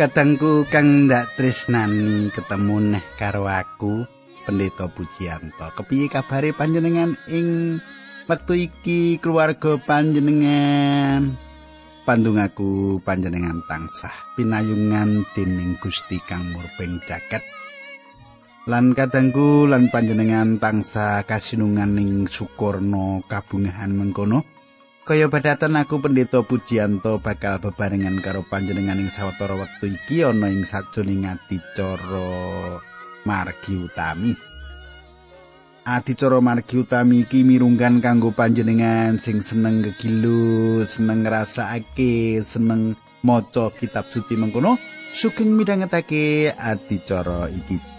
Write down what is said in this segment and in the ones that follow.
Kadangku kang ndak tresnani ketemu neh karo aku Pendeta Pujianto. Kepiye kabare panjenengan ing wektu iki keluarga panjenengan? Pandung aku panjenengan tansah pinayungan dening Gusti Kang Murping jagat. Lan kadangku lan panjenengan tansah kasinungan ing sukurna kabungahan mengkono. Kaya padatan aku pendeta Pujianto bakal bebarengan karo panjenengan ing sawetara wektu iki ana ing sajroning adicara margi utami. Adicara margi utami iki mirunggan kanggo panjenengan sing seneng gegilu, seneng ngrasakake, seneng maca kitab suci mengkono, sugeng midhangetake adicara iki.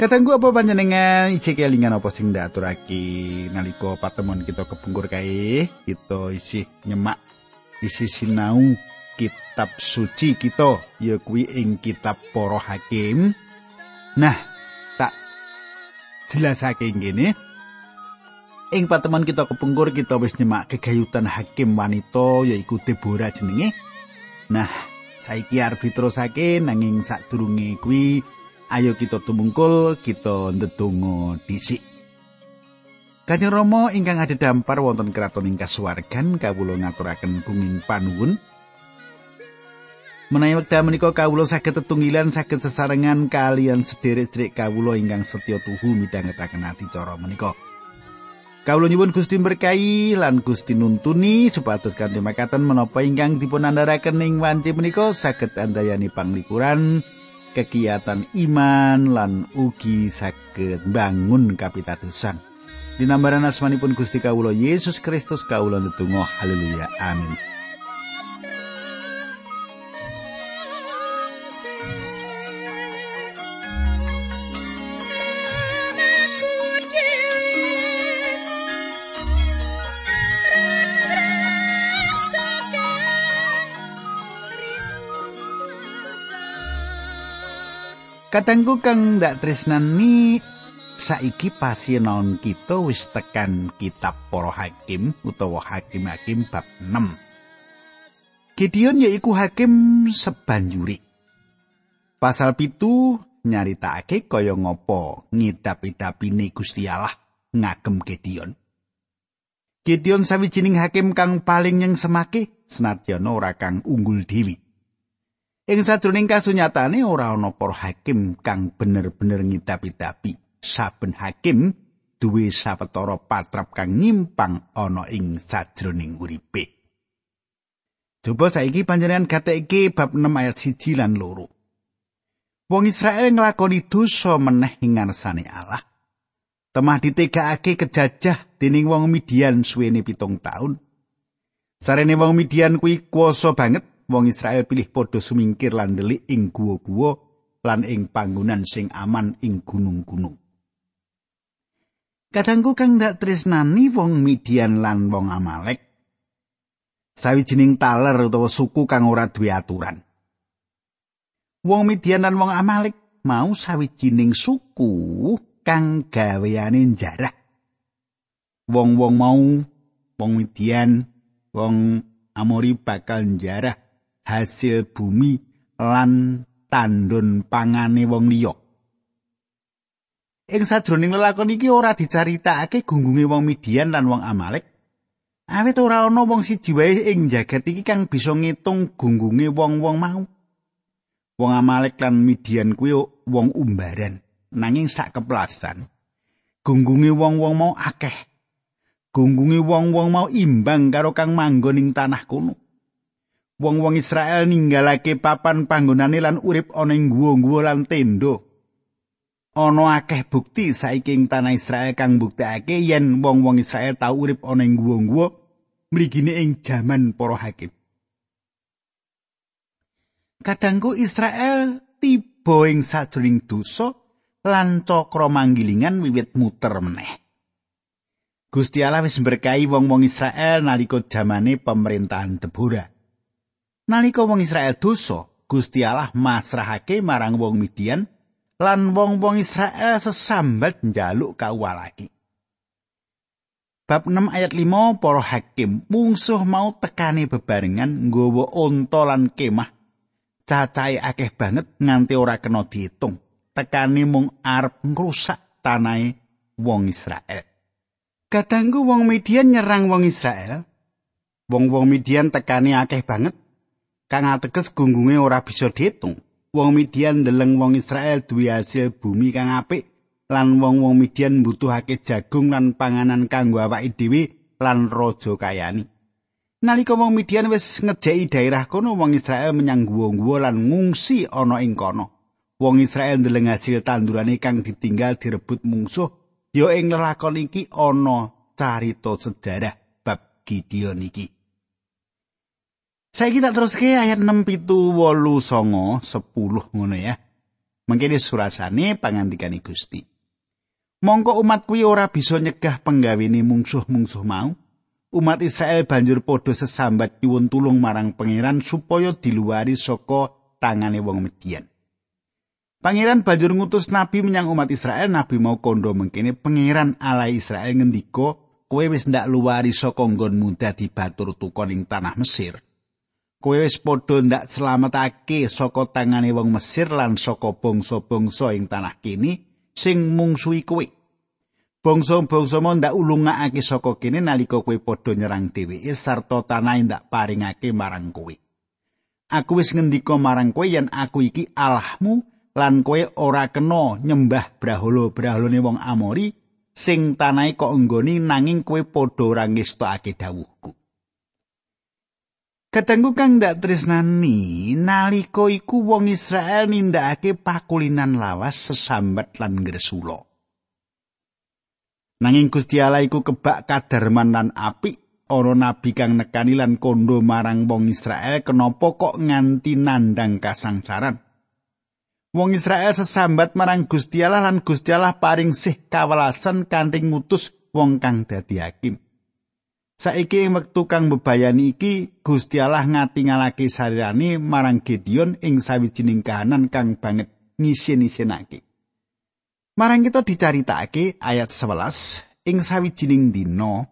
Katanggu apa panjenengan? Isi kelingan apa sing ndaturake nalika patemon kita kepungkur kae? Kita isi nyemak isi sinau kitab suci kita ya kuwi ing kitab para hakim. Nah tak jelasake ngene ing patemon kita kepungkur kita wis nyemak kegayutan hakim wanita yaiku Deborah jenenge. Nah saiki arep diterusake nanging sadurunge kuwi Ayo kita tumungkul, kita ndedonga dhisik. Kanjeng Rama ingkang ada dampar wonten kraton ing kasuwargan kawula ngaturaken gunging panuwun. Menawi wekdal menika kawula saged tetunggilan saged sesarengan kalian sederek-sederek kawula ingkang setya tuhu midhangetaken acara menika. Kawula nyuwun Gusti berkahi lan Gusti nuntuni supados kanthi makaten menapa ingkang dipun andharaken ing wanci menika saged andayani panglipuran kegiatan iman lan ugi saged bangun kapitadosan. Dinambaran asmanipun Gusti Kawula Yesus Kristus kawula ndedonga haleluya amin. Katengku kang ndak tresnani saiki pasinaon kita wis tekan kitab para hakim utawa hakim-hakim bab 6. Gideon yaiku hakim sebanjuri. Pasal pitu nyaritakake kaya ngopo ngidap-idapine Gusti Allah ngagem Gideon. Gideon sawijining hakim kang paling yang semake senadyan ora kang unggul dewi. Ing sajroning kasunyatane ora ana para hakim kang bener-bener ngidapi-dapi. Saben hakim duwe sawetara patrap kang nyimpang ana ing sajroning uripe. Coba saiki panjenengan gateke bab 6 ayat 1 lan loro. Wong Israel nglakoni dosa meneh ing ngarsane Allah. Temah ditegakake kejajah dening wong Midian suwene pitung taun. Sarene wong Midian kuwi kuasa banget wong Israel pilih padha sumingkir lan ndelik ing guwa-guwa lan ing panggonan sing aman ing gunung-gunung. Kadangku kang ndak tresnani wong Midian lan wong Amalek sawijining taler utawa suku kang ora duwe aturan. Wong Midian lan wong Amalek mau sawijining suku kang gaweane jarah. Wong-wong mau wong Midian, wong Amori bakal jarah hasil bumi lan tandon pangane wong liya. Ing sajroning lelakon iki ora dicaritakake gunggunge wong Midian lan wong Amalek. Awit ora ana wong siji wae ing jagat iki kang bisa ngitung gunggunge wong-wong mau. Wong Amalek lan Midian kuwi wong umbaran, nanging sak keplasan. Gunggunge wong-wong mau akeh. Gunggunge wong-wong mau imbang karo kang manggon ing tanah kuno. Wong-wong Israel ninggalake papan panggonane lan urip ana ing guwa-guwa lan tenda. Ana akeh bukti saiki ing tanah Israel kang buktekake yen wong-wong Israel tau urip ana ing guwa-guwa mligine ing jaman para hakim. Kadangku Israel tiba ing sajroning dosa lan cakra manggilingan wiwit muter meneh. Gusti Allah wis berkahi wong-wong Israel nalika jamane pemerintahan Deborah. Nalika wong Israel dosa, Gusti Allah masrahake marang wong Midian lan wong-wong Israel sesambat njaluk kawalaki. Bab 6 ayat 5 para hakim mungsuh mau tekani bebarengan nggawa unta lan kemah. Cacahe akeh banget nganti ora kena diitung. Tekani mung arep ngrusak tanahe wong Israel. Kadangku wong Midian nyerang wong Israel. Wong-wong Midian tekani akeh banget kang ateges gunggunge ora bisa diitung wong Midian ndeleng wong Israel duwe hasil bumi kang apik lan wong-wong Midian mbutuhake jagung lan panganan kanggo awake dhewe lan raja kayani. Nalika wong Midian wis ngejeki daerah kono, wong Israel menyang guwa-guwa lan ngungsi ana ing kono. Wong Israel ndeleng hasil tandurane kang ditinggal direbut mungsuh, ya ing lelakon iki ana carita sejarah bab Gideon iki. Saya kita terus ke ayat 6 pitu wolu songo sepuluh ngono ya. Mungkin surasane pangantikani Gusti. Mongko umat kuwi ora bisa nyegah penggawene mungsuh-mungsuh mau. Umat Israel banjur padha sesambat nyuwun tulung marang pangeran supaya diluari saka tangane wong Midian. Pangeran banjur ngutus nabi menyang umat Israel, nabi mau kondo mengkene pangeran ala Israel ngendika, kowe wis ndak luwari saka nggonmu dadi batur tukon ing tanah Mesir. Kowe wis padha ndak slametake saka tangane wong Mesir lan saka bangsa-bangsa ing tanah kini sing mungsuhi kowe. Bangsa-bangsa mo ndak ulungake saka kene nalika kowe padha nyerang dheweke sarta tanah ndak paringake marang kowe. Aku wis ngendika marang kowe yen aku iki Allahmu lan kowe ora kena nyembah brahala-brahalane wong Amori sing tanahe kok enggoni nanging kowe padha ora ngestokake dawuhku. Kadangku kang ndak tresnani nalika iku wong Israel nindakake pakulinan lawas sesambat lan gresula. Nanging Gusti Allah iku kebak kadarman lan apik ana nabi kang nekani lan kondo marang wong Israel kenapa kok nganti nandang kasangsaran. Wong Israel sesambat marang Gusti Allah lan Gusti Allah paring sih kawelasan kanthi ngutus wong kang dadi hakim. Saiki wektu kang bebayani iki Gusti Allah ngatingalake sarirane marang Gideon ing sawijining kahanan kang banget ngisin-isinake. Marang kita dicaritakake ayat 11 ing sawijining dina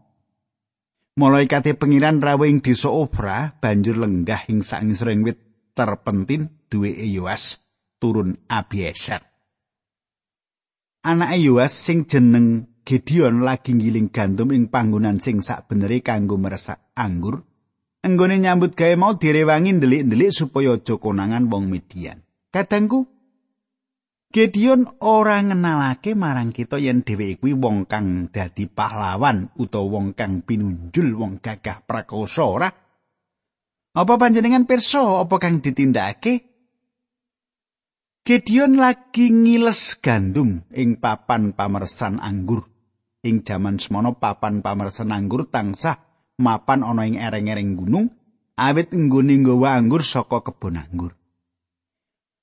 Malaikate pengiran rawe ing desa Ofra banjur lenggah ing sangisring wit terpentin duwe Yoas turun Abieser. Anake Yoas sing jeneng Gideon lagi ngiling gandum ing panggonan sing sakbenere kanggo meresak anggur. Enggone nyambut gawe mau direwangi ndelik-ndelik supaya aja konangan wong Midian. Kadangku Gideon ora ngenalake marang kita yen dheweke kuwi wong kang dadi pahlawan utawa wong kang pinunjul wong gagah prakoso ora. Apa panjenengan pirsa apa kang ditindakake? Gideon lagi ngiles gandum ing papan pamersan anggur. Ing jaman semono papan pamersen anggur tansah mapan ana ing ereng-ereng gunung awit nggone nggawa anggur saka kebon anggur.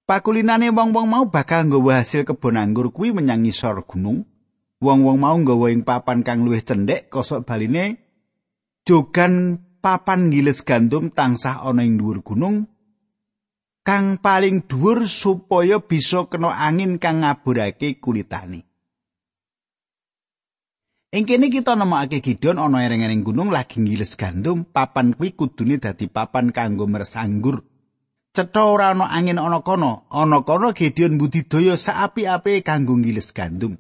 Pakulinane wong-wong mau bakal nggawa hasil kebon anggur kuwi menyang ngisor gunung. Wong-wong mau nggawa ing papan kang luwih cendhek kosok baline jogan papan ngiles gandum tansah ana ing dhuwur gunung kang paling dhuwur supaya bisa kena angin kang ngaburake kulitane. Ing kene kita nemokake Gideon ana ereng-ereng gunung lagi ngiles gandum, papan kuwi kudune dadi papan kanggo meresanggur. Cetha ora ana angin ana kono, ana kono Gideon budidaya saapi-api kanggo ngiles gandum.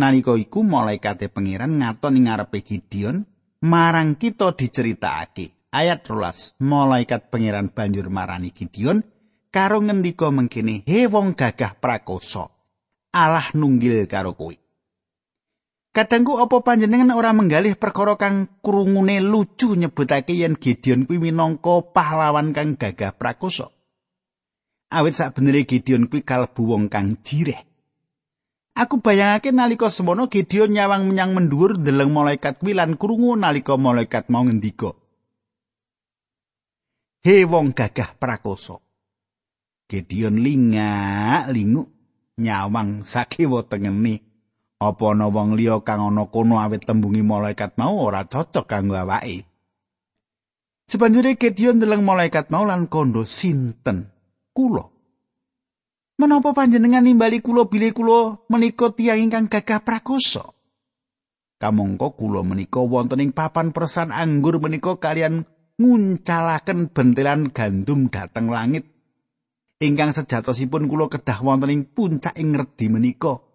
Nalika iku malaikate pangeran ngaton ing ngarepe Gideon, marang kita diceritakake. Ayat 12, malaikat pangeran banjur marani Gideon karo ngendika mengkene, "He wong gagah prakoso, Allah nunggil karo kowe." Kadangku apa panjenengan ora menggalih perkara kang krungune lucu nyebutake yen Gideon kuwi minangka pahlawan kang gagah prakoso. Awit sak benere Gideon kuwi kalbu wong kang jireh. Aku bayangake nalika semono Gideon nyawang menyang mendhuwur ndeleng malaikat kuwi lan krungu nalika malaikat mau ngendika. He wong gagah prakoso. Gideon lingak lingu nyawang sakiwa tengene. Apa ana wong liya kang ana kono awit tembungi malaikat mau ora cocok kanggo awake. Sebanjure Gideon ndeleng malaikat mau lan kondo sinten kula. Menapa panjenengan nimbali kula bilih kula menika tiyang ingkang gagah prakosa? Kamangka kula menika wonten ing papan persan anggur menika kalian nguncalaken bentelan gandum dhateng langit. Ingkang sejatosipun kula kedah wonten ing puncak ing redi menika.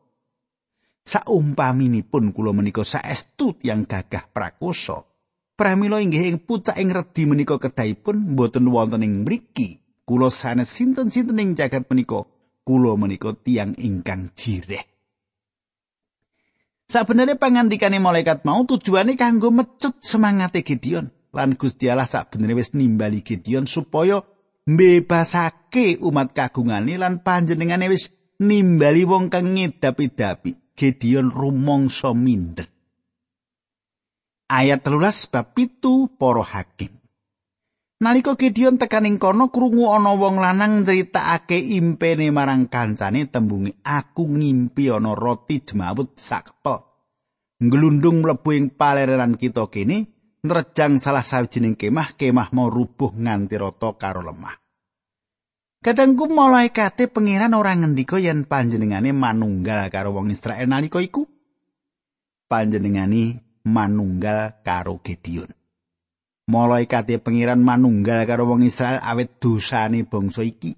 Saumpaminipun kula menika saestu tiyang gagah prakosa. Pramila inggih ing pucak ing redi menika kedahipun mboten wonten ing mriki. Kula sanes sinten-sinten ing jagat menika, kula menika tiang ingkang jireh. Sabenere pangandikane malaikat mau tujuane kanggo mecut semangate Gideon lan Gusti Allah sabenere wis nimbali Gideon supaya mbebasake umat kagungane lan panjenengane wis nimbali wong kang ngedapi-dapi Gideon rumangsa mindhet. Ayat telulas bab pitu para hakim. Nalika Gideon tekaning kono krungu ana wong lanang critakake impene marang kancane tembungi aku ngimpi ana roti jemawut sakpel. Nglundung mlebu ing palereran kita kene nrejang salah sawijining kemah kemah mau rubuh nganti rata karo lemah. Kadangku malaikate pangeran ora ngendika yen panjenengane manunggal karo wong Israel nalika iku. Panjenengane manunggal karo Gideon. Malaikate pengiran manunggal karo wong Israel awet dosane bangsa iki.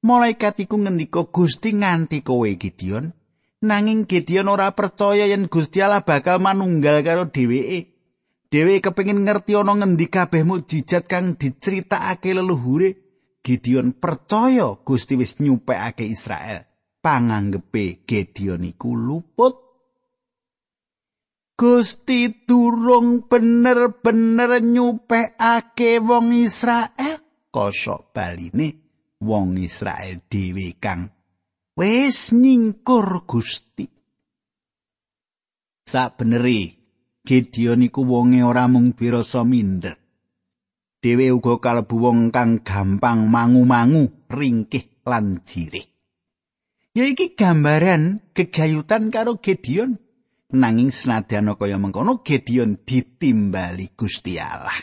Malaikat iku ngendika Gusti nganti kowe Gideon, nanging Gideon ora percaya yen Gusti Allah bakal manunggal karo dheweke. Dheweke kepengin ngerti ana ngendi kabeh mukjizat kang diceritakake leluhure. Gideon percaya Gusti wis nyupekake Israel. Panganggepe Gideon iku luput. Gusti durung bener-bener nyupekake wong Israel. Kosok baline wong Israel dhewe kang wis nyingkur Gusti. Sabeneri Gideon iku wonge ora mung birasa minder dhewe uga kalebu wong kang gampang mangu-mangu ringkih lan jirih Ya iki gambaran kegayutan karo Gideon nanging senadyan kaya mengkono Gideon ditimbali Gusti Allah.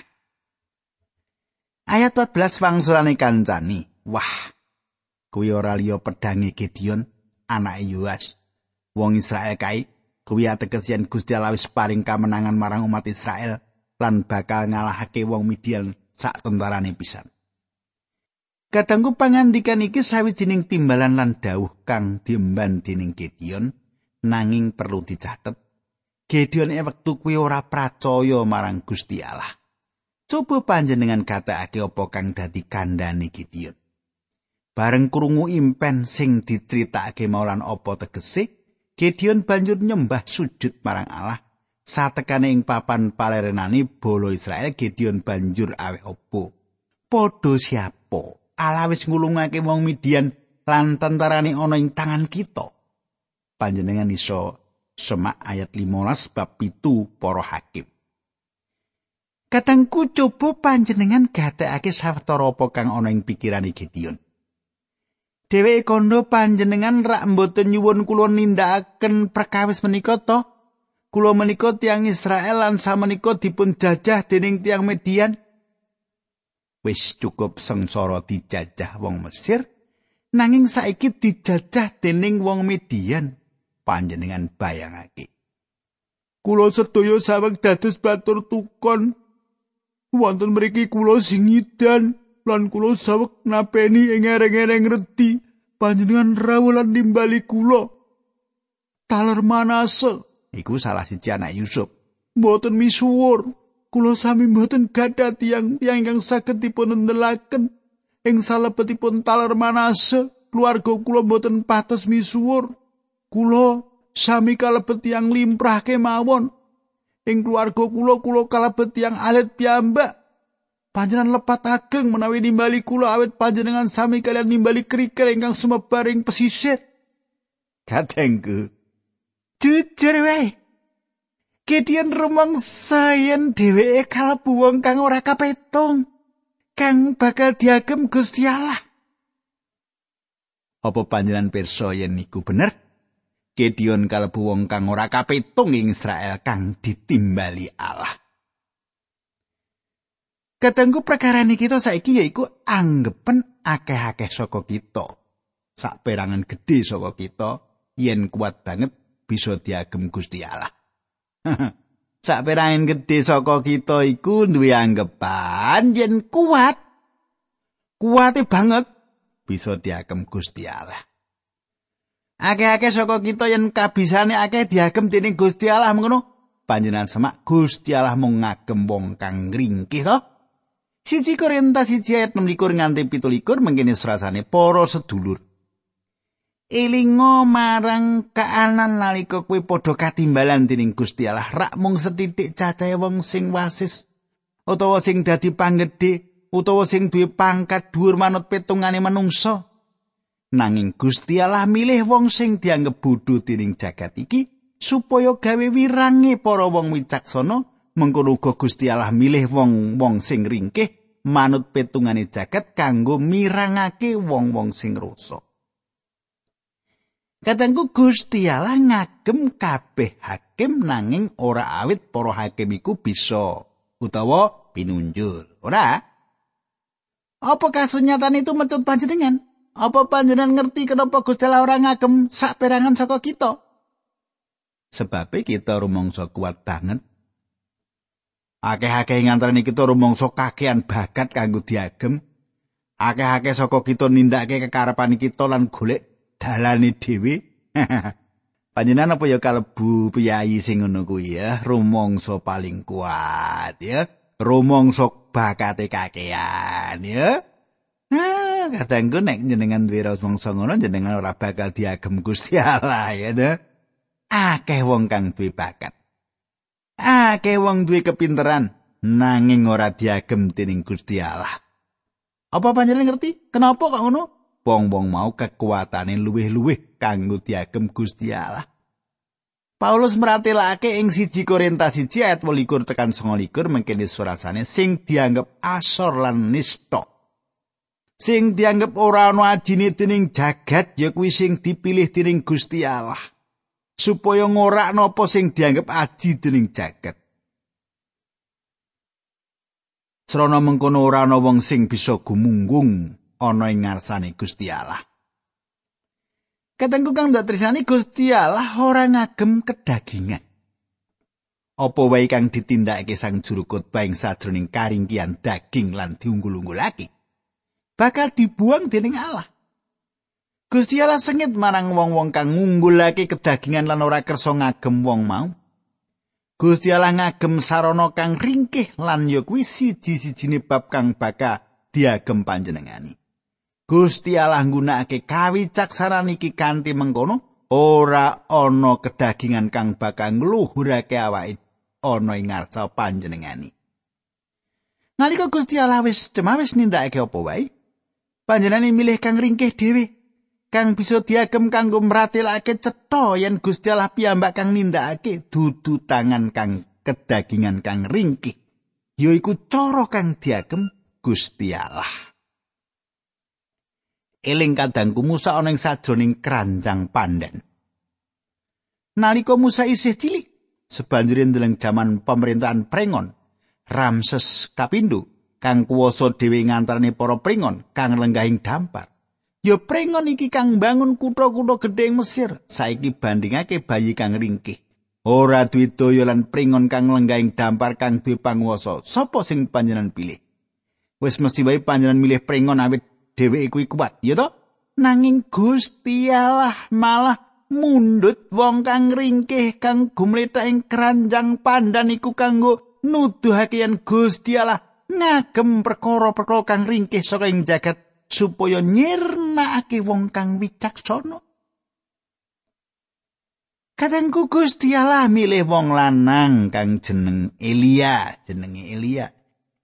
Ayat 14 wangsulane kancani. Wah. Kuwi ora liya pedange Gideon, anak Yoas. Wong Israel kae kuwi ateges yen Gusti Allah wis paring kamenangan marang umat Israel lan bakal ngalahake wong Midian sak tentarane pisan. Kadangku pangandikan iki sawijining timbalan lan dawuh kang diemban dening Gideon nanging perlu dicatet. Gideon e wektu kuwi ora percaya marang Gusti Allah. Coba panjenengan katakake apa kang dadi kandhane Gideon. Bareng krungu impen sing diceritakake maulan apa tegese, Gideon banjur nyembah sujud marang Allah. Satekane ing papan palerenane bolo Israel, Gideon banjur awe opo. Podho siapa? Allah wis ngulungake wong Midian lan tentarane ana ing tangan kita. panjenengan iso semak ayat 15 bab pitu para hakim. Katangku coba panjenengan gatekake sawetara apa kang ana ing pikirane Gideon. Dheweke kondo panjenengan rak mboten nyuwun kula nindakaken perkawis menika to? Kula menika tiang Israel lan samenika dipun jajah dening tiang Median. Wis cukup sengsara dijajah wong Mesir, nanging saiki dijajah dening wong Median. panjenengan bayangake. Kula sedaya saweg dados batur tukon. Wonten mriki kula singidan lan kula saweg napeni ing ereng-ereng redi panjenengan rawuh lan nimbali kula. Taler manase iku salah siji anak Yusuf. Mboten misuwur. Kula sami mboten gadah tiang-tiang ingkang saged dipun ndelaken ing salebetipun taler manase. Keluarga kula mboten patos misuwur. kula sami kalebet tiyang limprah kemawon ing keluarga kula kula kalebet tiyang alit piyambak panjenengan lepat ageng menawi nimbali kula awet panjenengan sami kalian nimbali kerikil ingkang sumebar ing pesisir katengku jujur wae Gideon rumang sayen dheweke kalebu wong kang ora kapetung kang bakal diagem Gusti Allah. Apa panjenengan pirsa yen niku bener? Gideon kalebu wong kang ora kapitung ing Israel kang ditimbali Allah. Katengku perkara kita saiki yaiku anggepen akeh-akeh saka kita. Sak perangan gedhe saka kita yen kuat banget bisa diagem Gusti Allah. Sak perangan gedhe saka kita iku duwe anggepan yen kuat kuate banget bisa diagem Gusti Allah. Akeh-akeh saka kita yen kabisane akeh diagem dening Gusti Allah mengono panjenengan semak Gusti Allah mung ngagem wong kang ringkih to. Siji Korintus 1 ayat 16 nganti 17 mengkene surasane para sedulur. Elingo marang kaanan nalika kowe padha katimbalan dening Gusti Allah rak mung setitik cacahe wong sing wasis utawa sing dadi panggedhe utawa sing duwe pangkat dhuwur manut petungane manungsa. Nanging Gusti Allah milih wong sing dianggep bodho dening jagat iki supaya gawe wirange para wong wicaksana mengkono uga Gusti Allah milih wong-wong sing ringkih manut petungane jagat kanggo mirangake wong-wong sing rusak. Katengku Gusti Allah ngagem kabeh hakim nanging ora awit para hakim iku bisa utawa pinunjul. Ora? Apa kasunyatan itu mecut panjenengan? Apa panjenengan ngerti kenapa Gusti Allah ora ngagem sak perangan saka kita? Sebab kita rumangsa kuat banget. Akeh-akeh ngantarane kita rumangsa kakean bakat kanggo diagem. Akeh-akeh saka kita nindakake kekarepan kita lan golek dalane dhewe. Panjenengan apa ya kalebu piyayi sing ngono kuwi ya, rumangsa paling kuat ya. Rumangsa bakate kakean ya. Nah, kadangku nek jenengan duwe mangsa ngono jenengan ora bakal diagem Gusti Allah ya to. Akeh wong kang duwe bakat. Akeh wong duwe kepinteran nanging ora diagem dening Gusti Allah. Apa panjenengan ngerti? Kenapa kok ngono? Wong-wong mau kekuatane luwih-luwih kanggo diagem Gusti Allah. Paulus meratelake ing siji Korintus 1 ayat 28 tekan 29 mengkene surasane sing dianggep asor lan nista. sing dianggep ora ana ajine dening jagat ya kuwi sing dipilih dening Gusti Allah supaya ngorakno apa sing dianggep aji dening jagat Srana mengkono ora ana wong sing bisa gumunggung ana ing ngarsane Gusti Allah Katengku kang datrisani Gusti Allah ora ngagem kedagingan Apa wae kang ditindakake sang juru khotbah ing sajroning karingkian daging lan diunggul-unggulake bakal dibuang dening Allah. Gusti Allah sengit marang wong-wong kang ngunggulake kedagingan lan ora kersa ngagem wong mau. Gusti Allah ngagem sarana kang ringkih lan ya kuwi siji-sijine bab kang bakal diagem panjenengani. Gusti Allah nggunakake kawicaksanan iki kanthi mengkono ora ana kedagingan kang bakal ngluhurake awake ana ing ngarsa panjenengani. Nalika Gusti Allah wis cemawis nindakake apa wae, panjenengane milih kang ringkih dhewe kang bisa diagem kanggo mratelake cetha yen Gusti Allah piyambak kang nindakake dudu tangan kang kedagingan kang ringkih yaiku cara kang diagem Gusti Allah eling kadangku Musa ana ing sajroning keranjang pandan nalika Musa isih cilik sebanjure ndeleng jaman pemerintahan Prengon Ramses kapindo kang kuwasa dhewe ngantarane para pringon kang lenggahing dampar. Ya pringon iki kang bangun kutha-kutha gedhe Mesir, saiki bandingake bayi kang ringkih. Ora duwe daya lan pringon kang lenggahing dampar kang duwe panguwasa. Sopo sing panjenengan pilih? Wis mesti wae panjenengan milih pringon awit dheweke kuwi kuat, ya to? Nanging Gusti Allah malah mundut wong kang ringkih kang gumlethak ing keranjang pandan iku kanggo nuduhake yen Gusti Allah ngagem perkara-perkara kang ringkih saka ing jagat supaya nyirnakake wong kang wicaksana. Kadangku Gusti Allah milih wong lanang kang jeneng Elia, jenenge Elia.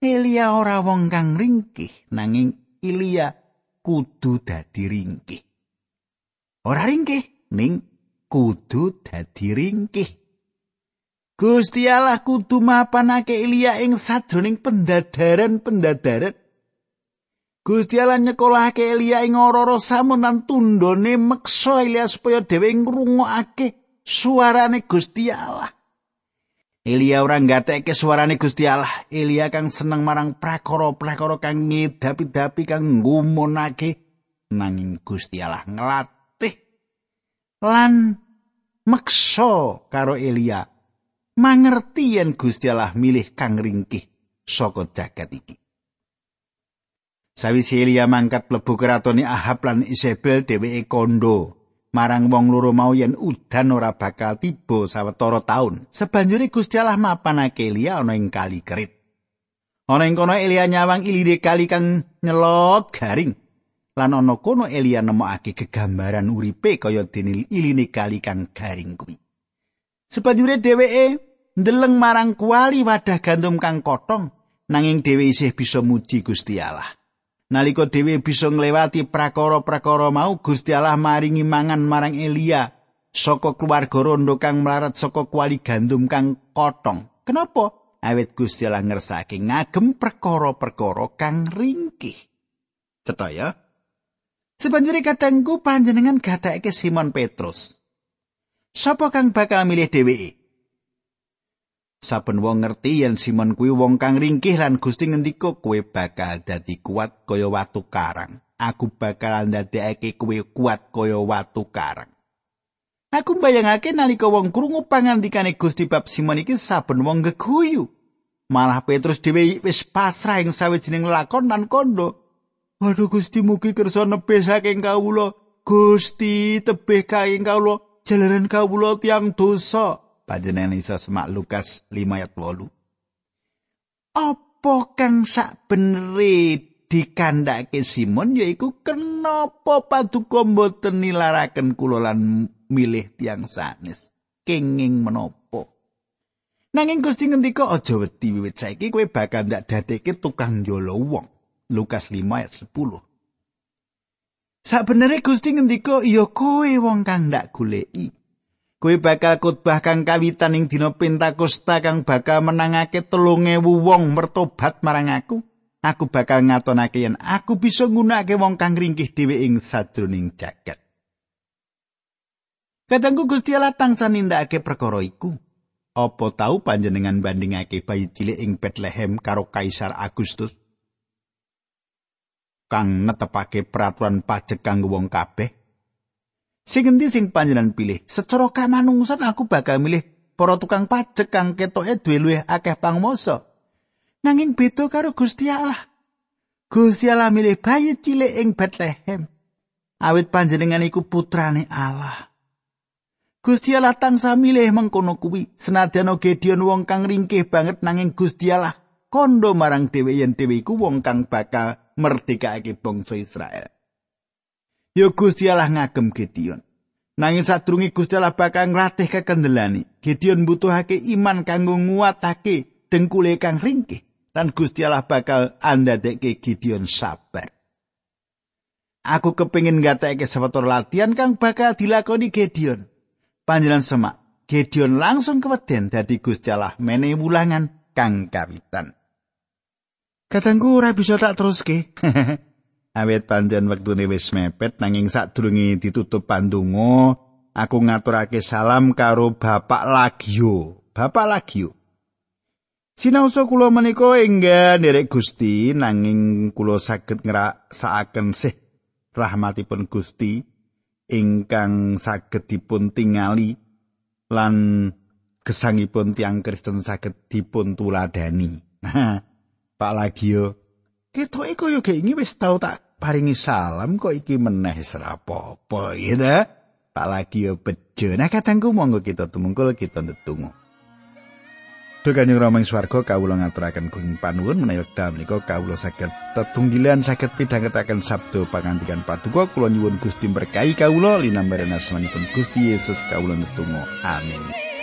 Elia ora wong kang ringkih, nanging Elia kudu dadi ringkih. Ora ringkih, ning kudu dadi ringkih. Gusti Allah kudu mapanake Elia ing sadroning pendadaran-pendadaran. Gusti Allah nyekolahake Elia ing ora-ora samunan tundone meksa Elia supaya dhewe ngrungokake suarane Gusti Allah. Elia ora nggatekke suarane Gusti Allah. Elia kang seneng marang prakara-prakara kang ngedapi-dapi kang ngumunake nanging Gusti Allah nglatih lan meksa karo Elia mangerti yen Gusti Allah milih kang ringkih saka jagat iki. Sawise Elia mangkat mlebu kratone Ahab lan Isabel dheweke kondo marang wong loro mau yen udan ora bakal tiba sawetara taun. Sebanjure Gusti Allah mapanake Elia ana ing kali kerit. Ana ing kono Elia nyawang ilire kali kang nyelot garing. Lan ana kono Elia nemokake gegambaran uripe kaya dene iline kali kang garing kuwi. Sebanjure dheweke ndeleng marang kuali wadah gandum kang kotong nanging dhewe isih bisa muji Gusti Allah. Nalika dhewe bisa nglewati prakara-prakara mau Gusti Allah maringi mangan marang Elia saka keluarga rondo kang mlarat saka kuali gandum kang kotong. Kenapa? Awit Gusti Allah ngersake ngagem perkara-perkara kang ringkih. Cetha ya. Sebanjuri katengku panjenengan gathake Simon Petrus. Sapa kang bakal milih dheweke? Saben wong ngerti yen Simon kuwi wong kang ringkih lan Gusti ngendika kowe bakal dadi kuat kaya watu karang. Aku bakal ndadekake kowe kuat kaya watu karang. Aku mbayangake nalika wong krungu pangandikane Gusti bab Simon iki saben wong geguyu. Malah Petrus dhewe wis pasrah ing sawijining lakon lan kondo. Waduh Gusti mugi kersa nebih saking kawula. Gusti tebih kaing kawula jalaran kawula tiang dosa. Panjenengan isa semak Lukas 5 ayat 8. Apa kang sak beneri dikandhake Simon yaiku kenapa paduka mboten nilaraken kula lan milih tiang sanes kenging menapa Nanging Gusti ngendika aja wedi wiwit saiki kowe bakal ndak dadekke tukang njolo wong. Lukas 5 ayat 10. Sakbenere Gusti ngendika ya kowe wong kang ndak goleki. Kowe bakal khotbah kang kawitan ing dina Pentakosta kang bakal menangake telung ewu wong mertobat marang aku. Aku bakal ngatonake yen aku bisa nggunakake wong kang ringkih dhewe ing sadroning jagat. Kadangku Gusti Allah tansah nindakake perkara iku. Apa tau panjenengan bandingake bayi cilik ing Bethlehem karo Kaisar Agustus? Kang netepake peraturan pajak kanggo wong kabeh Sing endi sing panjenengan pilih? Secara kamanungsan aku bakal milih para tukang pajak kang ketoke duwe luwih akeh pangmoso. Nanging beda karo Gusti Allah. Gusti Allah milih bayi cilik ing Bethlehem. Awit panjenengan iku putrane Allah. Gusti Allah tansah milih mengkono kuwi. Senadyan Gideon wong kang ringkih banget nanging Gusti Allah kondo marang dhewe yen dhewe iku wong kang bakal merdekake bangsa Israel. Ya Gusti Allah ngagem Gideon. Nanging sadurunge Gusti Allah bakal nglatih kekendelani, Gideon butuhake iman kanggo nguatake dengkule kang ringkih lan Gusti Allah bakal andadekke Gideon sabar. Aku kepingin ngatekke sewetara latihan kang bakal dilakoni Gideon. Panjenengan semak, Gideon langsung keweden dadi Gusti Allah menehi wulangan kang kawitan. Katangku ora bisa tak teruske. awet panjen wektune wis mepet nanging sadurunge ditutup pandonga aku ngaturake salam karo Bapak Lagio Bapak Lagio Sinausa kula menika enggak nderek Gusti nanging kula saged ngrasakaken sih rahmatipun Gusti ingkang saged dipun tingali lan gesangipun tiang Kristen saged dipun tuladani. Pak Lagio, ketoke kaya gek wis tau tak paringi salam kok iki meneh serapopo gitu tak lagi yo bejo. Nah katangku monggo kita tumungkul kita ndedonga. Dukane Rama ing swarga kawula ngaturaken kuning panuwun menawi wekdal menika kawula saged tetunggilan saged pidhangetaken sabda pangandikan paduka. Kula nyuwun Gusti berkahi kawula linambaran asmanipun Gusti Yesus kawula ndedonga. Amin